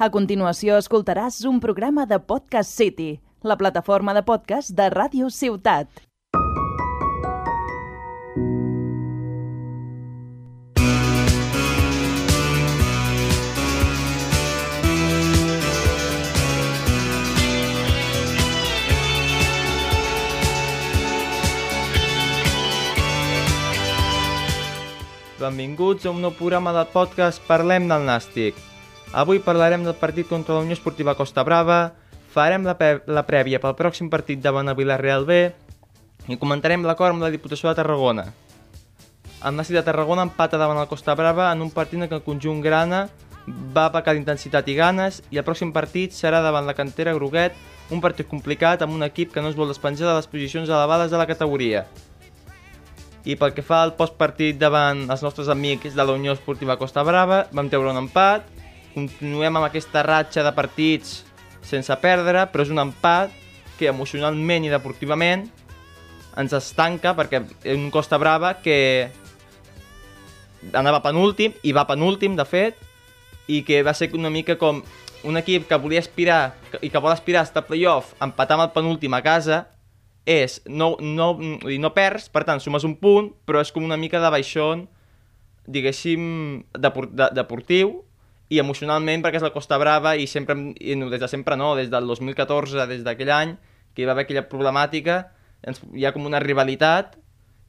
A continuació escoltaràs un programa de Podcast City, la plataforma de podcast de Ràdio Ciutat. Benvinguts a un nou programa del podcast Parlem del Nàstic. Avui parlarem del partit contra la Unió Esportiva Costa Brava, farem la, la prèvia pel pròxim partit davant el Villarreal B i comentarem l'acord amb la Diputació de Tarragona. El Nàstic de Tarragona empata davant el Costa Brava en un partit en què el conjunt grana va pecar d'intensitat i ganes i el pròxim partit serà davant la cantera Groguet, un partit complicat amb un equip que no es vol despenjar de les posicions elevades de la categoria. I pel que fa al postpartit davant els nostres amics de la Unió Esportiva Costa Brava, vam treure un empat, continuem amb aquesta ratxa de partits sense perdre, però és un empat que emocionalment i deportivament ens estanca perquè un Costa Brava que anava penúltim, i va penúltim, de fet, i que va ser una mica com un equip que volia aspirar i que vol aspirar a estar playoff empatar amb el penúltim a casa és, no, no, no perds, per tant, sumes un punt, però és com una mica de baixón, diguéssim, de, deportiu, i emocionalment perquè és la Costa Brava i sempre, i no, des de sempre no, des del 2014, des d'aquell any, que hi va haver aquella problemàtica, ens, hi ha com una rivalitat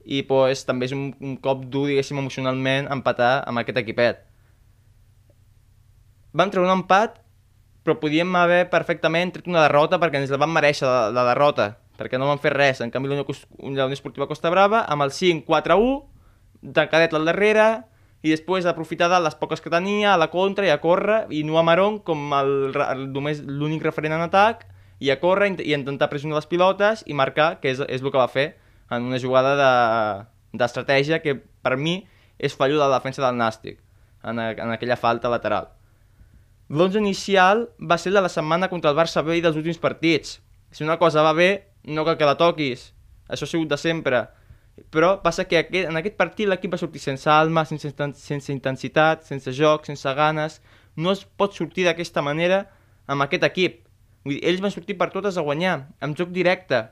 i pues, també és un, un cop dur, diguéssim, emocionalment empatar amb aquest equipet. Vam treure un empat, però podíem haver perfectament tret una derrota perquè ens la vam mereixer, la, la derrota perquè no van fer res. En canvi, la Unió Esportiva Costa Brava, amb el 5-4-1, tancadet al darrere, i després aprofitar de les poques que tenia, a la contra, i a córrer, i no a Maron com el, el, només l'únic referent en atac, i a córrer i intentar pressionar les pilotes i marcar, que és, és el que va fer en una jugada d'estratègia de, que per mi és fallo de la defensa del Nàstic, en, a, en aquella falta lateral. L'11 inicial va ser de la setmana contra el Barça B i dels últims partits. Si una cosa va bé, no cal que la toquis, això ha sigut de sempre. Però passa que aquest, en aquest partit l'equip va sortir sense alma, sense, sense intensitat, sense joc, sense ganes. No es pot sortir d'aquesta manera amb aquest equip. Vull dir, ells van sortir per totes a guanyar, amb joc directe,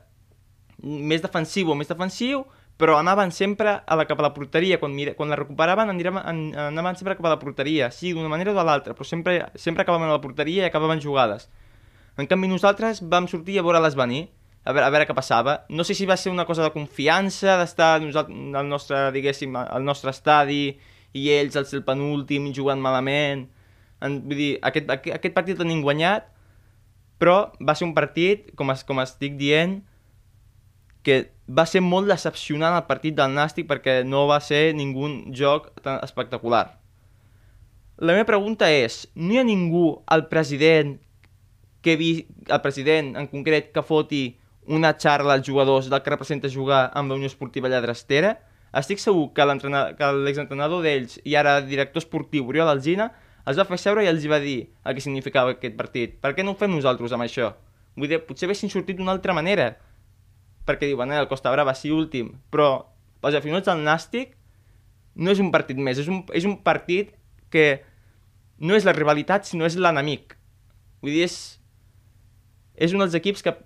més defensiu o més defensiu, però anaven sempre a la, cap a la porteria. Quan, mira, quan la recuperaven anaven, anaven sempre cap a la porteria, sí, d'una manera o de l'altra, però sempre, sempre acabaven a la porteria i acabaven jugades. En canvi, nosaltres vam sortir a veure-les venir a veure, a veure què passava. No sé si va ser una cosa de confiança, d'estar al nostre, diguéssim, al nostre estadi i ells al el penúltim jugant malament. En, vull dir, aquest, aquest, aquest partit el tenim guanyat, però va ser un partit, com, es, com estic dient, que va ser molt decepcionant el partit del Nàstic perquè no va ser ningú joc tan espectacular. La meva pregunta és, no hi ha ningú, al president, que vi, el president en concret, que foti una xarra als jugadors del que representa jugar amb la Unió Esportiva Lladrastera, estic segur que l'exentrenador d'ells i ara director esportiu Oriol Alzina els va fer seure i els va dir el que significava aquest partit. Per què no ho fem nosaltres amb això? Vull dir, potser haguessin sortit d'una altra manera. Perquè diuen, eh, el Costa Brava sí últim, però als finals del Nàstic no és un partit més, és un, és un partit que no és la rivalitat, sinó és l'enemic. Vull dir, és, és un dels equips que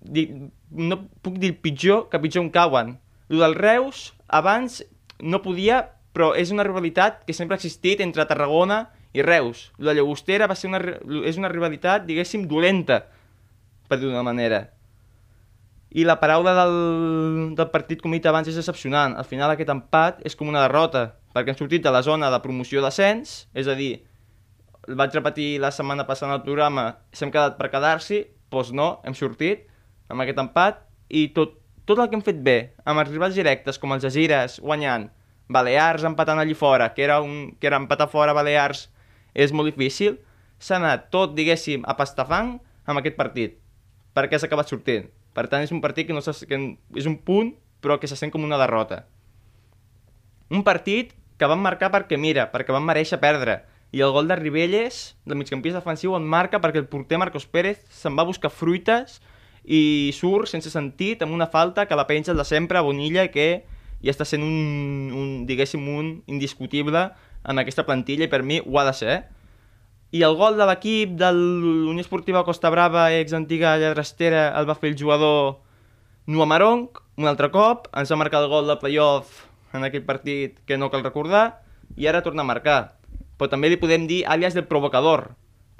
no puc dir pitjor que pitjor en cauen. El del Reus, abans no podia, però és una rivalitat que sempre ha existit entre Tarragona i Reus. La Llagostera va ser una, és una rivalitat, diguéssim, dolenta, per dir d'una manera. I la paraula del, del partit, com he dit abans, és decepcionant. Al final aquest empat és com una derrota, perquè hem sortit de la zona de promoció d'ascens, és a dir, el vaig repetir la setmana passada al programa, s'hem quedat per quedar-s'hi, doncs no, hem sortit, amb aquest empat i tot, tot el que hem fet bé, amb els rivals directes com els Agires guanyant, Balears empatant allí fora, que era, un, que era empatar fora Balears és molt difícil, s'ha anat tot, diguéssim, a pastafang amb aquest partit, perquè s'ha acabat sortint. Per tant, és un partit que, no que és un punt, però que se sent com una derrota. Un partit que van marcar perquè mira, perquè van mereixer perdre. I el gol de Ribelles, del migcampista defensiu, en marca perquè el porter Marcos Pérez se'n va buscar fruites i surt sense sentit amb una falta que la penja de sempre a Bonilla que ja està sent un, un diguéssim, un indiscutible en aquesta plantilla i per mi ho ha de ser. I el gol de l'equip de l'Unió Esportiva Costa Brava, ex antiga lladrastera, el va fer el jugador Nuamarong, un altre cop, ens va marcar el gol de playoff en aquell partit que no cal recordar, i ara torna a marcar. Però també li podem dir àlies del provocador,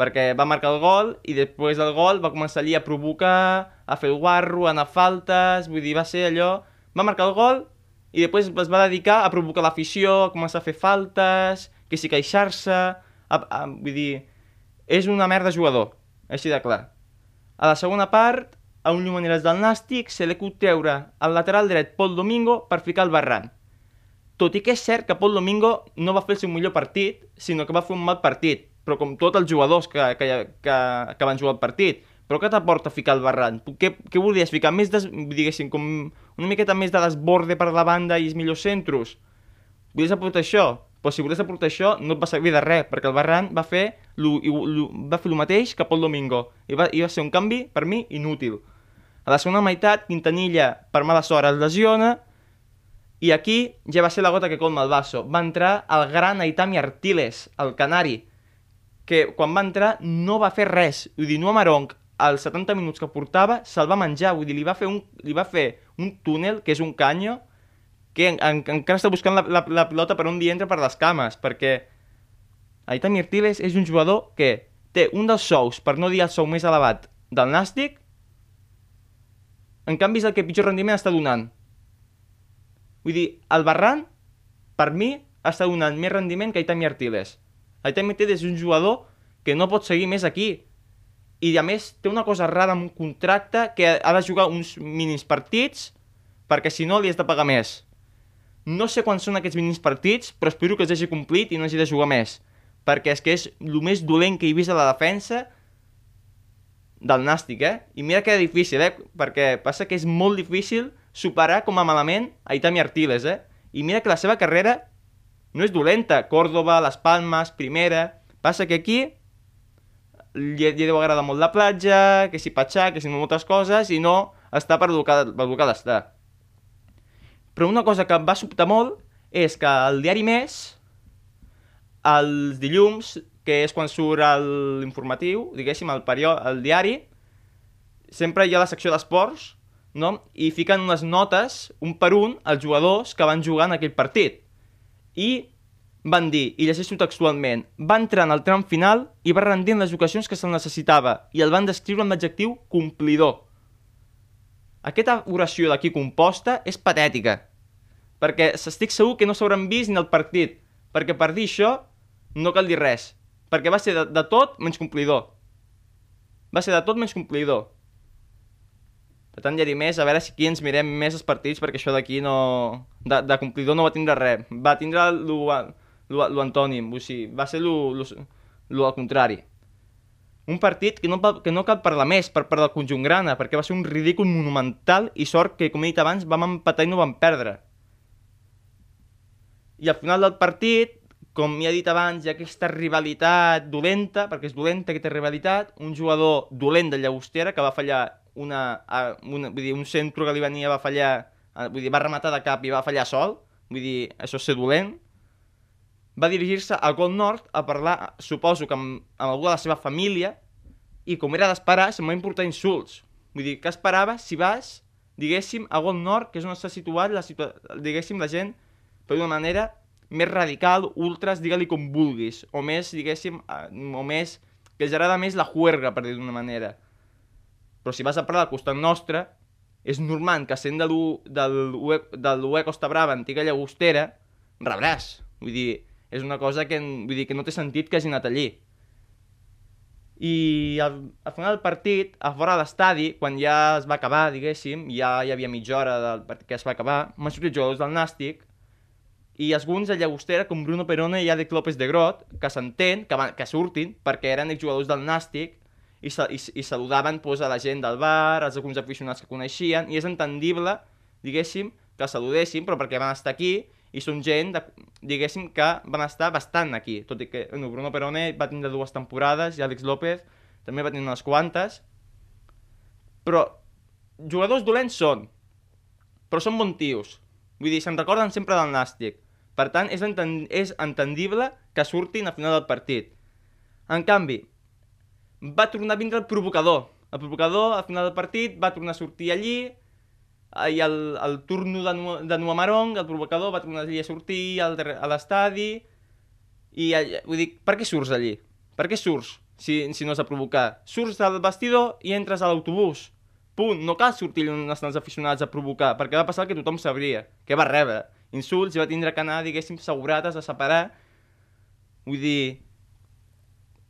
perquè va marcar el gol i després del gol va començar allí a provocar, a fer el guarro, a anar a faltes, vull dir, va ser allò... Va marcar el gol i després es va dedicar a provocar l'afició, a començar a fer faltes, que si queixar-se... A, vull dir, és una merda jugador, així de clar. A la segona part, a un llumaneres del Nàstic se li cut treure al lateral dret Pol Domingo per ficar el Barran. Tot i que és cert que Pol Domingo no va fer el seu millor partit, sinó que va fer un mal partit, però com tots els jugadors que, que, que, que van jugar el partit. Però què t'aporta ficar el Barran? Què, què volies ficar? Més des, diguéssim, com una miqueta més de desborde per la banda i els millors centros? Volies aportar això? Però si volies aportar això, no et va servir de res, perquè el Barran va fer lo, lo, va fer el mateix que Pol Domingo. I va, I va ser un canvi, per mi, inútil. A la segona meitat, Quintanilla, per mala sort, es lesiona, i aquí ja va ser la gota que colma el vaso. Va entrar el gran Aitami Artiles, el canari, que quan va entrar no va fer res. Vull dir, no Amarong, als 70 minuts que portava, se'l va menjar. Vull dir, li va fer un, li va fer un túnel, que és un canyo, que en, en, encara està buscant la, la, la pilota per on li entra per les cames, perquè Aitami Artiles és un jugador que té un dels sous, per no dir el sou més elevat, del Nàstic, en canvi és el que pitjor rendiment està donant. Vull dir, el Barran, per mi, està donant més rendiment que Aitami Artiles. Artiles és un jugador que no pot seguir més aquí. I, a més, té una cosa rara amb un contracte que ha de jugar uns mínims partits perquè, si no, li has de pagar més. No sé quan són aquests mínims partits, però espero que els hagi complit i no hagi de jugar més. Perquè és que és el més dolent que he vist a la defensa del Nàstic, eh? I mira que és difícil, eh? Perquè passa que és molt difícil superar com a malament a Itami Artiles, eh? I mira que la seva carrera no és dolenta. Córdoba, Les Palmes, Primera... Passa que aquí li, li deu agradar molt la platja, que si patxar, que si moltes coses, i no està per el que, d'estar. Però una cosa que em va sobtar molt és que el diari Més, els dilluns, que és quan surt l'informatiu, diguéssim, el, perió, el diari, sempre hi ha la secció d'esports, no? i fiquen unes notes, un per un, als jugadors que van jugar en aquell partit i van dir, i llegeixo textualment, va entrar en el tram final i va rendir en les ocasions que se'l necessitava i el van descriure amb l'adjectiu complidor. Aquesta oració d'aquí composta és patètica, perquè s'estic segur que no s'hauran vist ni el partit, perquè per dir això no cal dir res, perquè va ser de, de tot menys complidor. Va ser de tot menys complidor. Per tant, ja més, a veure si aquí ens mirem més els partits, perquè això d'aquí no... De, de complidor no va tindre res. Va tindre l'antònim, o sigui, va ser al contrari. Un partit que no, que no cal parlar més per part del conjunt grana, perquè va ser un ridícul monumental i sort que, com he dit abans, vam empatar i no vam perdre. I al final del partit, com m'hi ha dit abans, hi ha aquesta rivalitat dolenta, perquè és dolenta aquesta rivalitat, un jugador dolent de Llagostera que va fallar una, una, vull dir, un centre que li venia va fallar, vull dir, va rematar de cap i va fallar sol, vull dir, això és ser dolent, va dirigir-se al Gol Nord a parlar, suposo que amb, amb algú de la seva família, i com era d'esperar, se'm va importar insults. Vull dir, què esperava si vas, diguéssim, a Gol Nord, que és on està situat, la situa diguéssim, la gent, per una manera més radical, ultras, digue-li com vulguis, o més, diguéssim, o més, que els agrada més la juerga, per dir d'una manera. Però si vas a parlar al costat nostre, és normal que sent de l'UE Costa Brava, antiga llagostera, rebràs. Vull dir, és una cosa que, vull dir, que no té sentit que hagi anat allí. I al, al final del partit, a fora de l'estadi, quan ja es va acabar, diguéssim, ja hi havia mitja hora del partit que es va acabar, m'han sortit jugadors del Nàstic, i alguns de Llagostera, com Bruno Perone i Àlex López de Grot, que s'entén, que, van, que surtin, perquè eren exjugadors del Nàstic, i, i, i saludaven pues, a la gent del bar, als alguns aficionats que coneixien, i és entendible, diguéssim, que saludessin, però perquè van estar aquí i són gent, de, diguéssim, que van estar bastant aquí, tot i que no, Bruno Perone va tindre dues temporades i Àlex López també va tenir unes quantes, però jugadors dolents són, però són bons tios, vull dir, se'n recorden sempre del Nàstic, per tant, és, enten és entendible que surtin a final del partit. En canvi, va tornar a vindre el provocador. El provocador, al final del partit, va tornar a sortir allí, i el, el turno de, Nu- de Nuamarong, el provocador, va tornar allí a sortir al, a l'estadi, i vull dir, per què surts allí? Per què surts si, si no has de provocar? Surts del vestidor i entres a l'autobús. Punt. No cal sortir on estan els aficionats a provocar, perquè va passar el que tothom sabria, que va rebre insults i va tindre que anar, diguéssim, segurates a separar. Vull dir...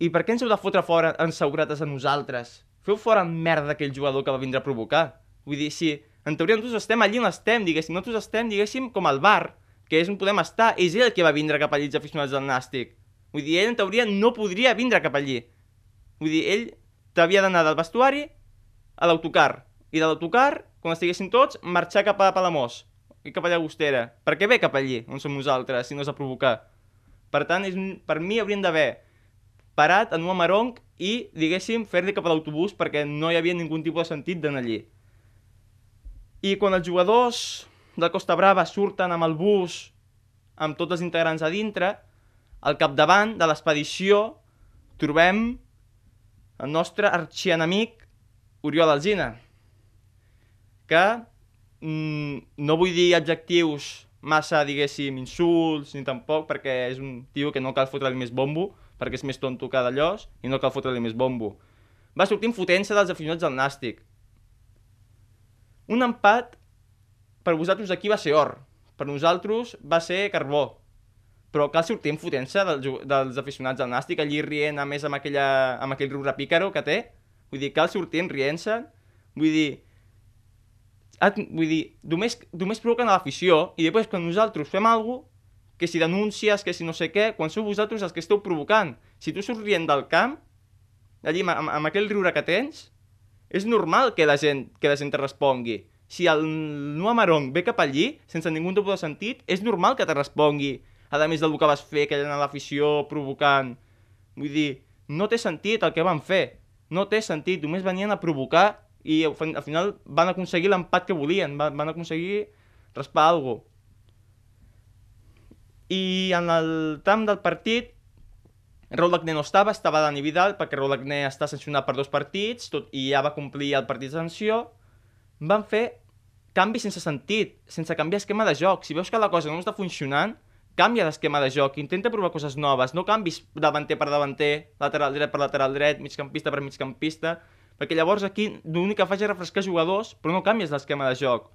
I per què ens heu de fotre fora en segurates a nosaltres? Feu fora merda aquell jugador que va vindre a provocar. Vull dir, si en teoria nosaltres estem allí on estem, diguéssim, nosaltres estem, diguéssim, com al bar, que és on podem estar, és ell el que va vindre cap allí els aficionats del Nàstic. Vull dir, ell en teoria no podria vindre cap allí. Vull dir, ell t'havia d'anar del vestuari a l'autocar. I de l'autocar, quan estiguessin tots, marxar cap a Palamós i cap a Llagostera. Per què ve cap allí, on som nosaltres, si no és a provocar? Per tant, és, un- per mi haurien d'haver parat en un amarong i, diguéssim, fer-li cap a l'autobús perquè no hi havia ningú tipus de sentit d'anar allí. I quan els jugadors del Costa Brava surten amb el bus, amb tots els integrants a dintre, al capdavant de l'expedició trobem el nostre arxienemic Oriol Alzina, que mm, no vull dir adjectius massa, diguéssim, insults, ni tampoc, perquè és un tio que no cal fotre-li més bombo, perquè és més tonto que d'allòs, i no cal fotre-li més bombo. Va sortir fotent-se dels aficionats del Nàstic. Un empat, per vosaltres aquí va ser or, per nosaltres va ser carbó, però cal sortir fotent-se dels, ju- dels aficionats del Nàstic, allí rient a més amb, aquella, amb aquell riure pícaro que té, vull dir, cal sortir rient-se, vull dir, vull dir, només, només provoquen a l'afició i després quan nosaltres fem alguna que si denúncies, que si no sé què, quan sou vosaltres els que esteu provocant. Si tu surts rient del camp, allí amb, amb, aquell riure que tens, és normal que la gent, que la gent te respongui. Si el Noa Marong ve cap allí, sense ningú tipus de sentit, és normal que te respongui. A més del que vas fer, que a l'afició provocant. Vull dir, no té sentit el que van fer. No té sentit, només venien a provocar i al final van aconseguir l'empat que volien, van, van aconseguir raspar alguna cosa. I en el tram del partit, Raúl Agné no estava, estava Dani Vidal, perquè Raúl Agné està sancionat per dos partits tot, i ja va complir el partit de sanció. Van fer canvis sense sentit, sense canviar esquema de joc. Si veus que la cosa no està funcionant, canvia d'esquema de joc, intenta provar coses noves, no canvis davanter per davanter, lateral dret per lateral dret, migcampista per migcampista, perquè llavors aquí l'únic que fas és refrescar jugadors, però no canvies l'esquema de joc.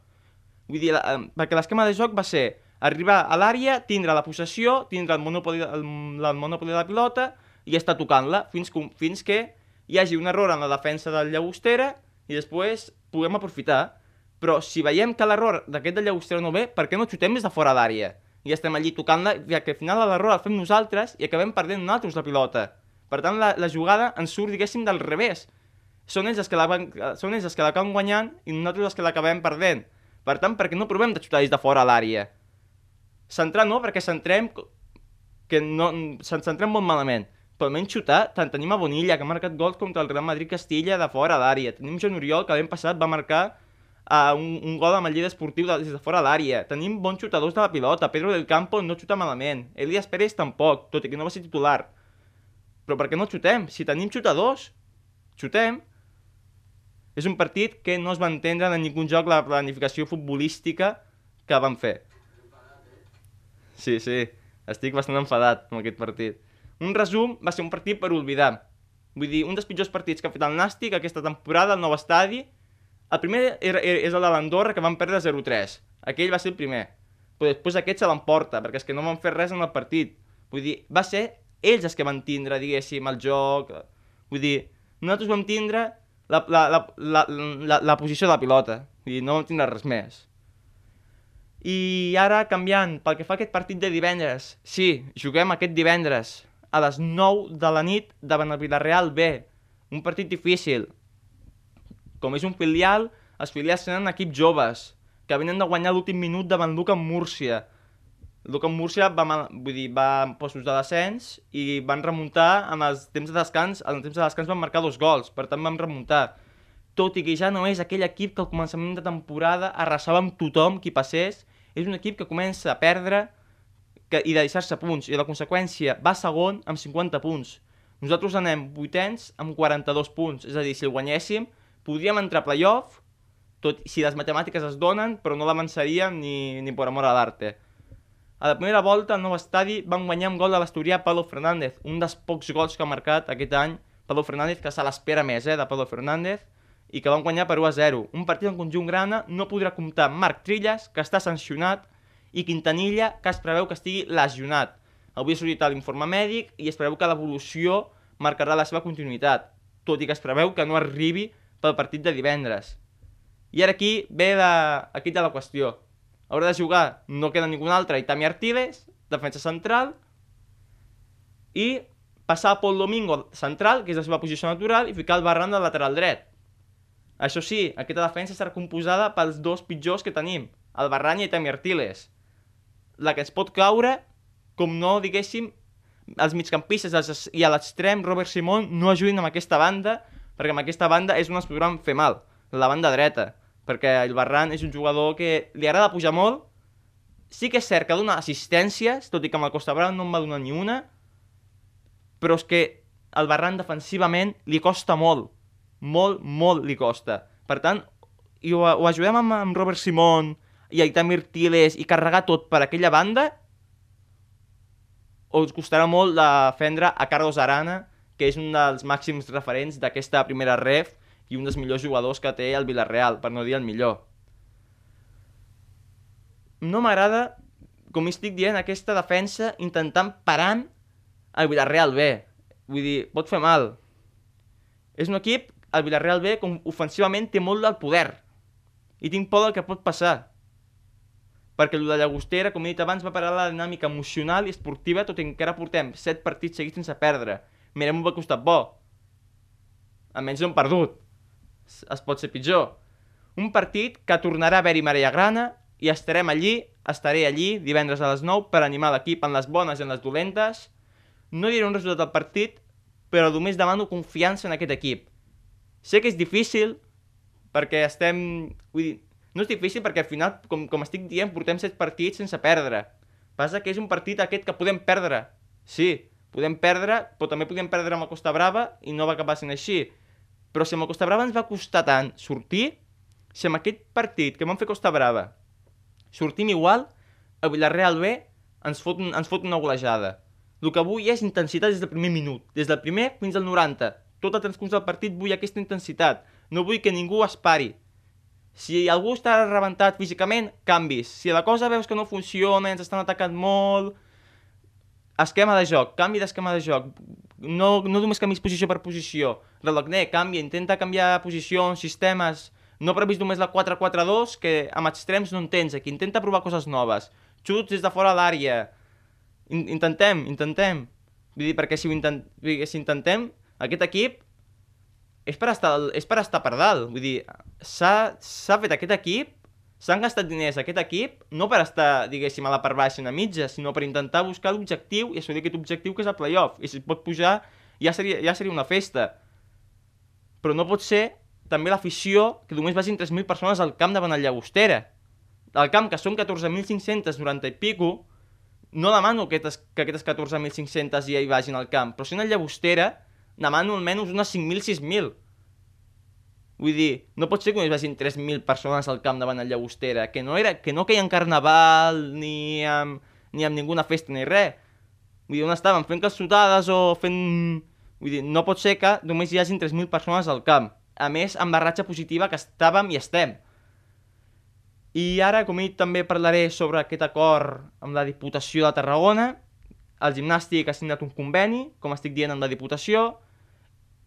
Vull dir, eh, perquè l'esquema de joc va ser arribar a l'àrea, tindre la possessió, tindre el monopoli, el, el monopoli de la pilota i estar tocant-la fins, que- fins que hi hagi un error en la defensa del Llagostera i després puguem aprofitar. Però si veiem que l'error d'aquest del Llagostera no ve, per què no xutem des de fora d'àrea? I estem allí tocant-la, ja que al final l'error el fem nosaltres i acabem perdent nosaltres la pilota. Per tant, la, la jugada ens surt, diguéssim, del revés. Són ells els que l'acaben guanyant i nosaltres els que l'acabem perdent. Per tant, per què no provem de xutar des de fora l'àrea? Centrar no, perquè centrem que no, se'n centrem molt malament. Però almenys xutar, tant tenim a Bonilla, que ha marcat gols contra el Real Madrid Castilla de fora d'àrea. Tenim Joan Oriol, que l'any passat va marcar uh, un, un gol amb el llibre esportiu de, des de fora d'àrea. Tenim bons xutadors de la pilota. Pedro del Campo no xuta malament. Elias Pérez tampoc, tot i que no va ser titular. Però per què no xutem? Si tenim xutadors, xutem. És un partit que no es va entendre en ningú joc la planificació futbolística que van fer. Sí, sí, estic bastant enfadat amb aquest partit. Un resum, va ser un partit per oblidar. Vull dir, un dels pitjors partits que ha fet el Nàstic aquesta temporada al nou estadi. El primer era, era, és el de l'Andorra, que van perdre 0-3. Aquell va ser el primer. Però després aquest se l'emporta, perquè és que no van fer res en el partit. Vull dir, va ser ells els que van tindre, diguéssim, el joc... Vull dir, nosaltres vam tindre la, la, la, la, la, la posició de la pilota. Vull dir, no vam tindre res més. I ara, canviant, pel que fa a aquest partit de divendres, sí, juguem aquest divendres a les 9 de la nit davant el Villarreal B. Un partit difícil. Com és un filial, els filials tenen equips joves, que venen de guanyar l'últim minut davant Luca Múrcia. Luca Múrcia va, ma- vull dir, va en postos de descens i van remuntar en els temps de descans, en els temps de descans van marcar dos gols, per tant van remuntar. Tot i que ja no és aquell equip que al començament de temporada arrasava amb tothom qui passés, és un equip que comença a perdre que, i de deixar-se punts, i la conseqüència va segon amb 50 punts. Nosaltres anem vuitens amb 42 punts, és a dir, si el guanyéssim, podríem entrar a playoff, tot si les matemàtiques es donen, però no l'avançaríem ni, ni per amor a l'arte. A la primera volta, al nou estadi, van guanyar amb gol de l'Asturià Pablo Fernández, un dels pocs gols que ha marcat aquest any Pablo Fernández, que se l'espera més, eh, de Pablo Fernández, i que van guanyar per 1 a 0. Un partit en conjunt grana no podrà comptar Marc Trilles, que està sancionat, i Quintanilla, que es preveu que estigui lesionat. Avui ha sortit l'informe mèdic i es preveu que l'evolució marcarà la seva continuïtat, tot i que es preveu que no arribi pel partit de divendres. I ara aquí ve de, aquí de la qüestió. Haurà de jugar, no queda ningú altre, Itami Artiles, defensa central, i passar a Pol Domingo central, que és la seva posició natural, i ficar el Barran de lateral dret. Això sí, aquesta defensa serà composada pels dos pitjors que tenim, el Barran i Itami Artiles. La que es pot caure com no, diguéssim, els migcampistes i a l'extrem Robert Simon no ajudin amb aquesta banda, perquè amb aquesta banda és on es podran fer mal, la banda dreta, perquè el Barran és un jugador que li agrada pujar molt, sí que és cert que dona assistències, tot i que amb el Costa Brava no en va donar ni una, però és que el Barran defensivament li costa molt, molt, molt li costa. Per tant, i ho, ho ajudem amb, amb Robert Simon i Aitamir Tiles i carregar tot per aquella banda, us costarà molt defendre a Carlos Arana, que és un dels màxims referents d'aquesta primera ref i un dels millors jugadors que té el Villarreal, per no dir el millor. No m'agrada, com estic dient, aquesta defensa intentant parant el Villarreal B. Vull dir, pot fer mal. És un equip, el Villarreal B, com ofensivament té molt del poder. I tinc por del que pot passar perquè el de Llagostera, com he dit abans, va parar la dinàmica emocional i esportiva, tot i que encara portem 7 partits seguits sense perdre. Mirem un costat bo. Almenys no hem perdut. Es pot ser pitjor. Un partit que tornarà a haver-hi marea grana i estarem allí, estaré allí divendres a les 9 per animar l'equip en les bones i en les dolentes. No diré un resultat del partit, però només demano confiança en aquest equip. Sé que és difícil, perquè estem... Vull dir, no és difícil perquè al final, com, com estic dient, portem set partits sense perdre. Passa que és un partit aquest que podem perdre. Sí, podem perdre, però també podem perdre amb el Costa Brava i no va acabar sent així. Però si amb el Costa Brava ens va costar tant sortir, si amb aquest partit que vam fer Costa Brava sortim igual, el Villarreal B ens fot, ens fot una golejada. El que vull és intensitat des del primer minut, des del primer fins al 90. Tot el transcurs del partit vull aquesta intensitat. No vull que ningú es pari. Si algú està rebentat físicament, canvis. Si la cosa veus que no funciona, ens estan atacant molt... Esquema de joc, canvi d'esquema de joc. No, no només canvis posició per posició. Relogné, canvia, intenta canviar posicions, sistemes... No previst només la 4-4-2, que amb extrems no en tens aquí. Intenta provar coses noves. Xuts des de fora l'àrea. In intentem, intentem. Vull dir, perquè si, intent si intentem, aquest equip és per estar, és per estar per dalt. Vull dir, s'ha fet aquest equip, s'han gastat diners aquest equip, no per estar, diguéssim, a la part baixa, a mitja, sinó per intentar buscar l'objectiu i assolir aquest objectiu que és el playoff. I si pot pujar, ja seria, ja seria una festa. Però no pot ser també l'afició que només vagin 3.000 persones al camp davant el Llagostera. Al camp, que són 14.590 i pico, no demano que aquestes, que aquestes 14.500 ja hi vagin al camp, però si en Llagostera demano almenys unes 5.000, 6.000. Vull dir, no pot ser que només vagin 3.000 persones al camp davant el Llagostera, que no, era, que no queien carnaval, ni amb, ni amb ninguna festa, ni res. Vull dir, on estaven? Fent calçotades o fent... Vull dir, no pot ser que només hi hagin 3.000 persones al camp. A més, amb la ratxa positiva que estàvem i estem. I ara, com he dit, també parlaré sobre aquest acord amb la Diputació de Tarragona. El gimnàstic ha signat un conveni, com estic dient, amb la Diputació,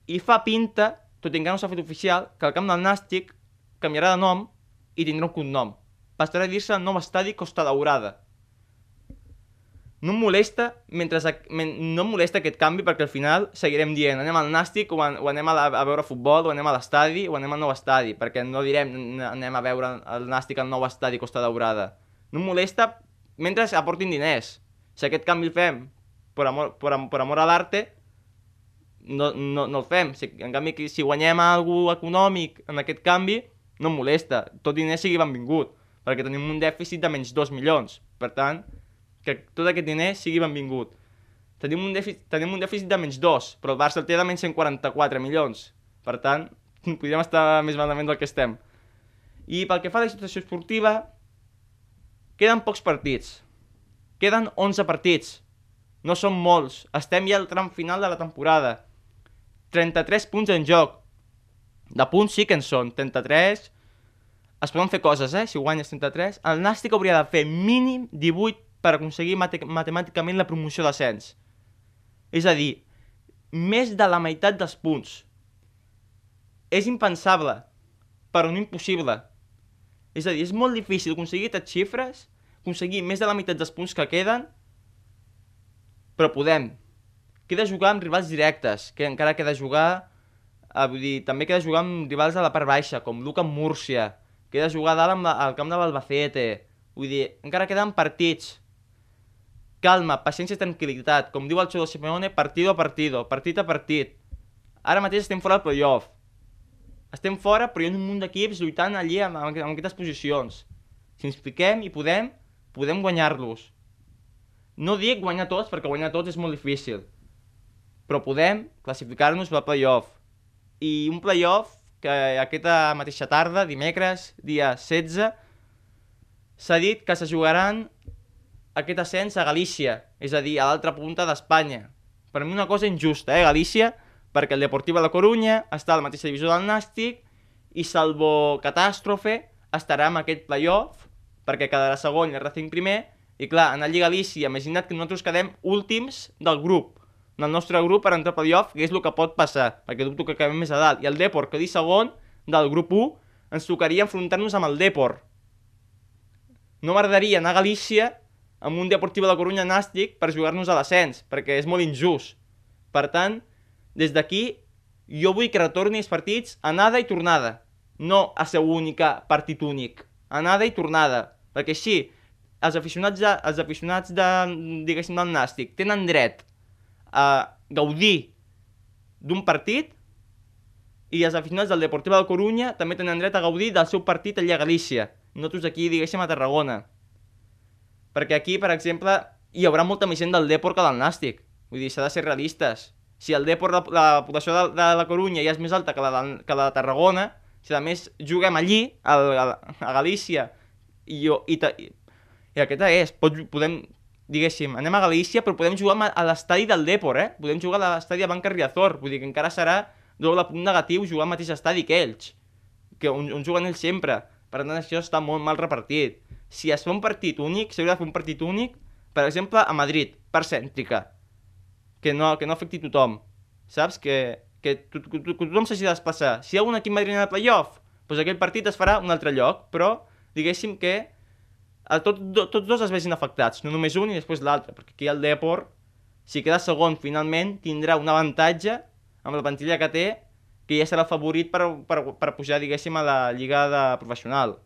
i fa pinta, tot i que no s'ha fet oficial, que el camp del Nàstic canviarà de nom i tindrà un cognom. Passarà a dir-se Nou Estadi Costa Daurada. No em molesta, mentre, no em molesta aquest canvi perquè al final seguirem dient anem al Nàstic o, o anem a, la, a veure futbol o anem a l'estadi o anem al nou estadi perquè no direm anem a veure el Nàstic al nou estadi Costa Daurada. No em molesta mentre aportin diners. Si aquest canvi el fem per amor, per, per amor a l'arte, no, no, no el fem. Si, en canvi, si guanyem alguna econòmic en aquest canvi, no molesta. Tot diner sigui benvingut, perquè tenim un dèficit de menys 2 milions. Per tant, que tot aquest diner sigui benvingut. tenim un, dèficit, tenim un dèficit de menys 2, però el Barça el té de menys 144 milions. Per tant, podríem estar més malament del que estem. I pel que fa a la situació esportiva, queden pocs partits. Queden 11 partits. No són molts. Estem ja al tram final de la temporada. 33 punts en joc. De punts sí que en són. 33... Es poden fer coses, eh? Si guanyes 33. El Nàstic hauria de fer mínim 18 per aconseguir mate matemàticament la promoció d'ascens. És a dir, més de la meitat dels punts. És impensable, però no impossible. És a dir, és molt difícil aconseguir aquestes xifres, aconseguir més de la meitat dels punts que queden, però podem. Queda jugar amb rivals directes, que encara queda jugar... Eh, vull dir, també queda jugar amb rivals de la part baixa, com Luca Múrcia, queda jugar dalt amb la, al camp de l'Albacete, vull dir, encara queden partits. Calma, paciència i tranquil·litat, com diu el Xolo Simeone, partido a partido, partit a partit. Ara mateix estem fora del playoff. Estem fora, però hi ha un munt d'equips lluitant allí amb, amb, amb aquestes posicions. Si ens piquem i podem, podem guanyar-los. No dic guanyar tots, perquè guanyar tots és molt difícil. Però podem classificar-nos pel playoff. I un playoff que aquesta mateixa tarda, dimecres, dia 16, s'ha dit que se jugaran aquest ascens a Galícia, és a dir, a l'altra punta d'Espanya. Per mi una cosa injusta, eh, Galícia, perquè el Deportiva de Corunya està a la mateixa divisió del Nàstic i salvo catàstrofe estarà en aquest playoff perquè quedarà segon i el Racing primer i clar, en la Lliga Galícia, imagina't que nosaltres quedem últims del grup del nostre grup per entrar al playoff, que és el que pot passar, perquè dubto que acabem més a dalt. I el Depor, que di segon del grup 1, ens tocaria enfrontar-nos amb el Depor. No m'agradaria anar a Galícia amb un Deportiu de Corunya nàstic per jugar-nos a l'ascens, perquè és molt injust. Per tant, des d'aquí, jo vull que retorni els partits anada i tornada, no a ser única partit únic. Anada i tornada, perquè així els aficionats, de, els aficionats de, diguéssim, del nàstic tenen dret a gaudir d'un partit i els aficionats del Deportiu de Corunya també tenen dret a gaudir del seu partit allà a Galícia. Nosaltres aquí, diguéssim, a Tarragona. Perquè aquí, per exemple, hi haurà molta més gent del Depor que del Nàstic. Vull dir, s'ha de ser realistes. Si el Depor, la, la població de, de la Corunya ja és més alta que la de, que la de Tarragona, si a més juguem allí, a, a, a Galícia, i, jo, i, ta, i, i aquesta és, pot, podem, diguéssim, anem a Galícia, però podem jugar a l'estadi del Depor, eh? Podem jugar a l'estadi de Banca Riazor, vull dir que encara serà doble punt negatiu jugar al mateix estadi que ells, que on, on juguen ells sempre. Per tant, això està molt mal repartit. Si es fa un partit únic, s'hauria de fer un partit únic, per exemple, a Madrid, per cèntrica, que no, que no afecti tothom, saps? Que, que, to, to, to, tothom s'hagi de desplaçar. Si hi ha un equip madrileny al playoff, doncs aquell partit es farà un altre lloc, però diguéssim que tot, do, tots dos es vegin afectats, no només un i després l'altre, perquè aquí el Depor, si queda segon finalment, tindrà un avantatge amb la plantilla que té, que ja serà favorit per, per, per pujar, diguéssim, a la lliga de professional.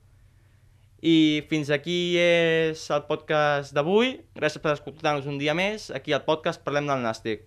I fins aquí és el podcast d'avui. Gràcies per escoltar-nos un dia més. Aquí al podcast parlem del Nàstic.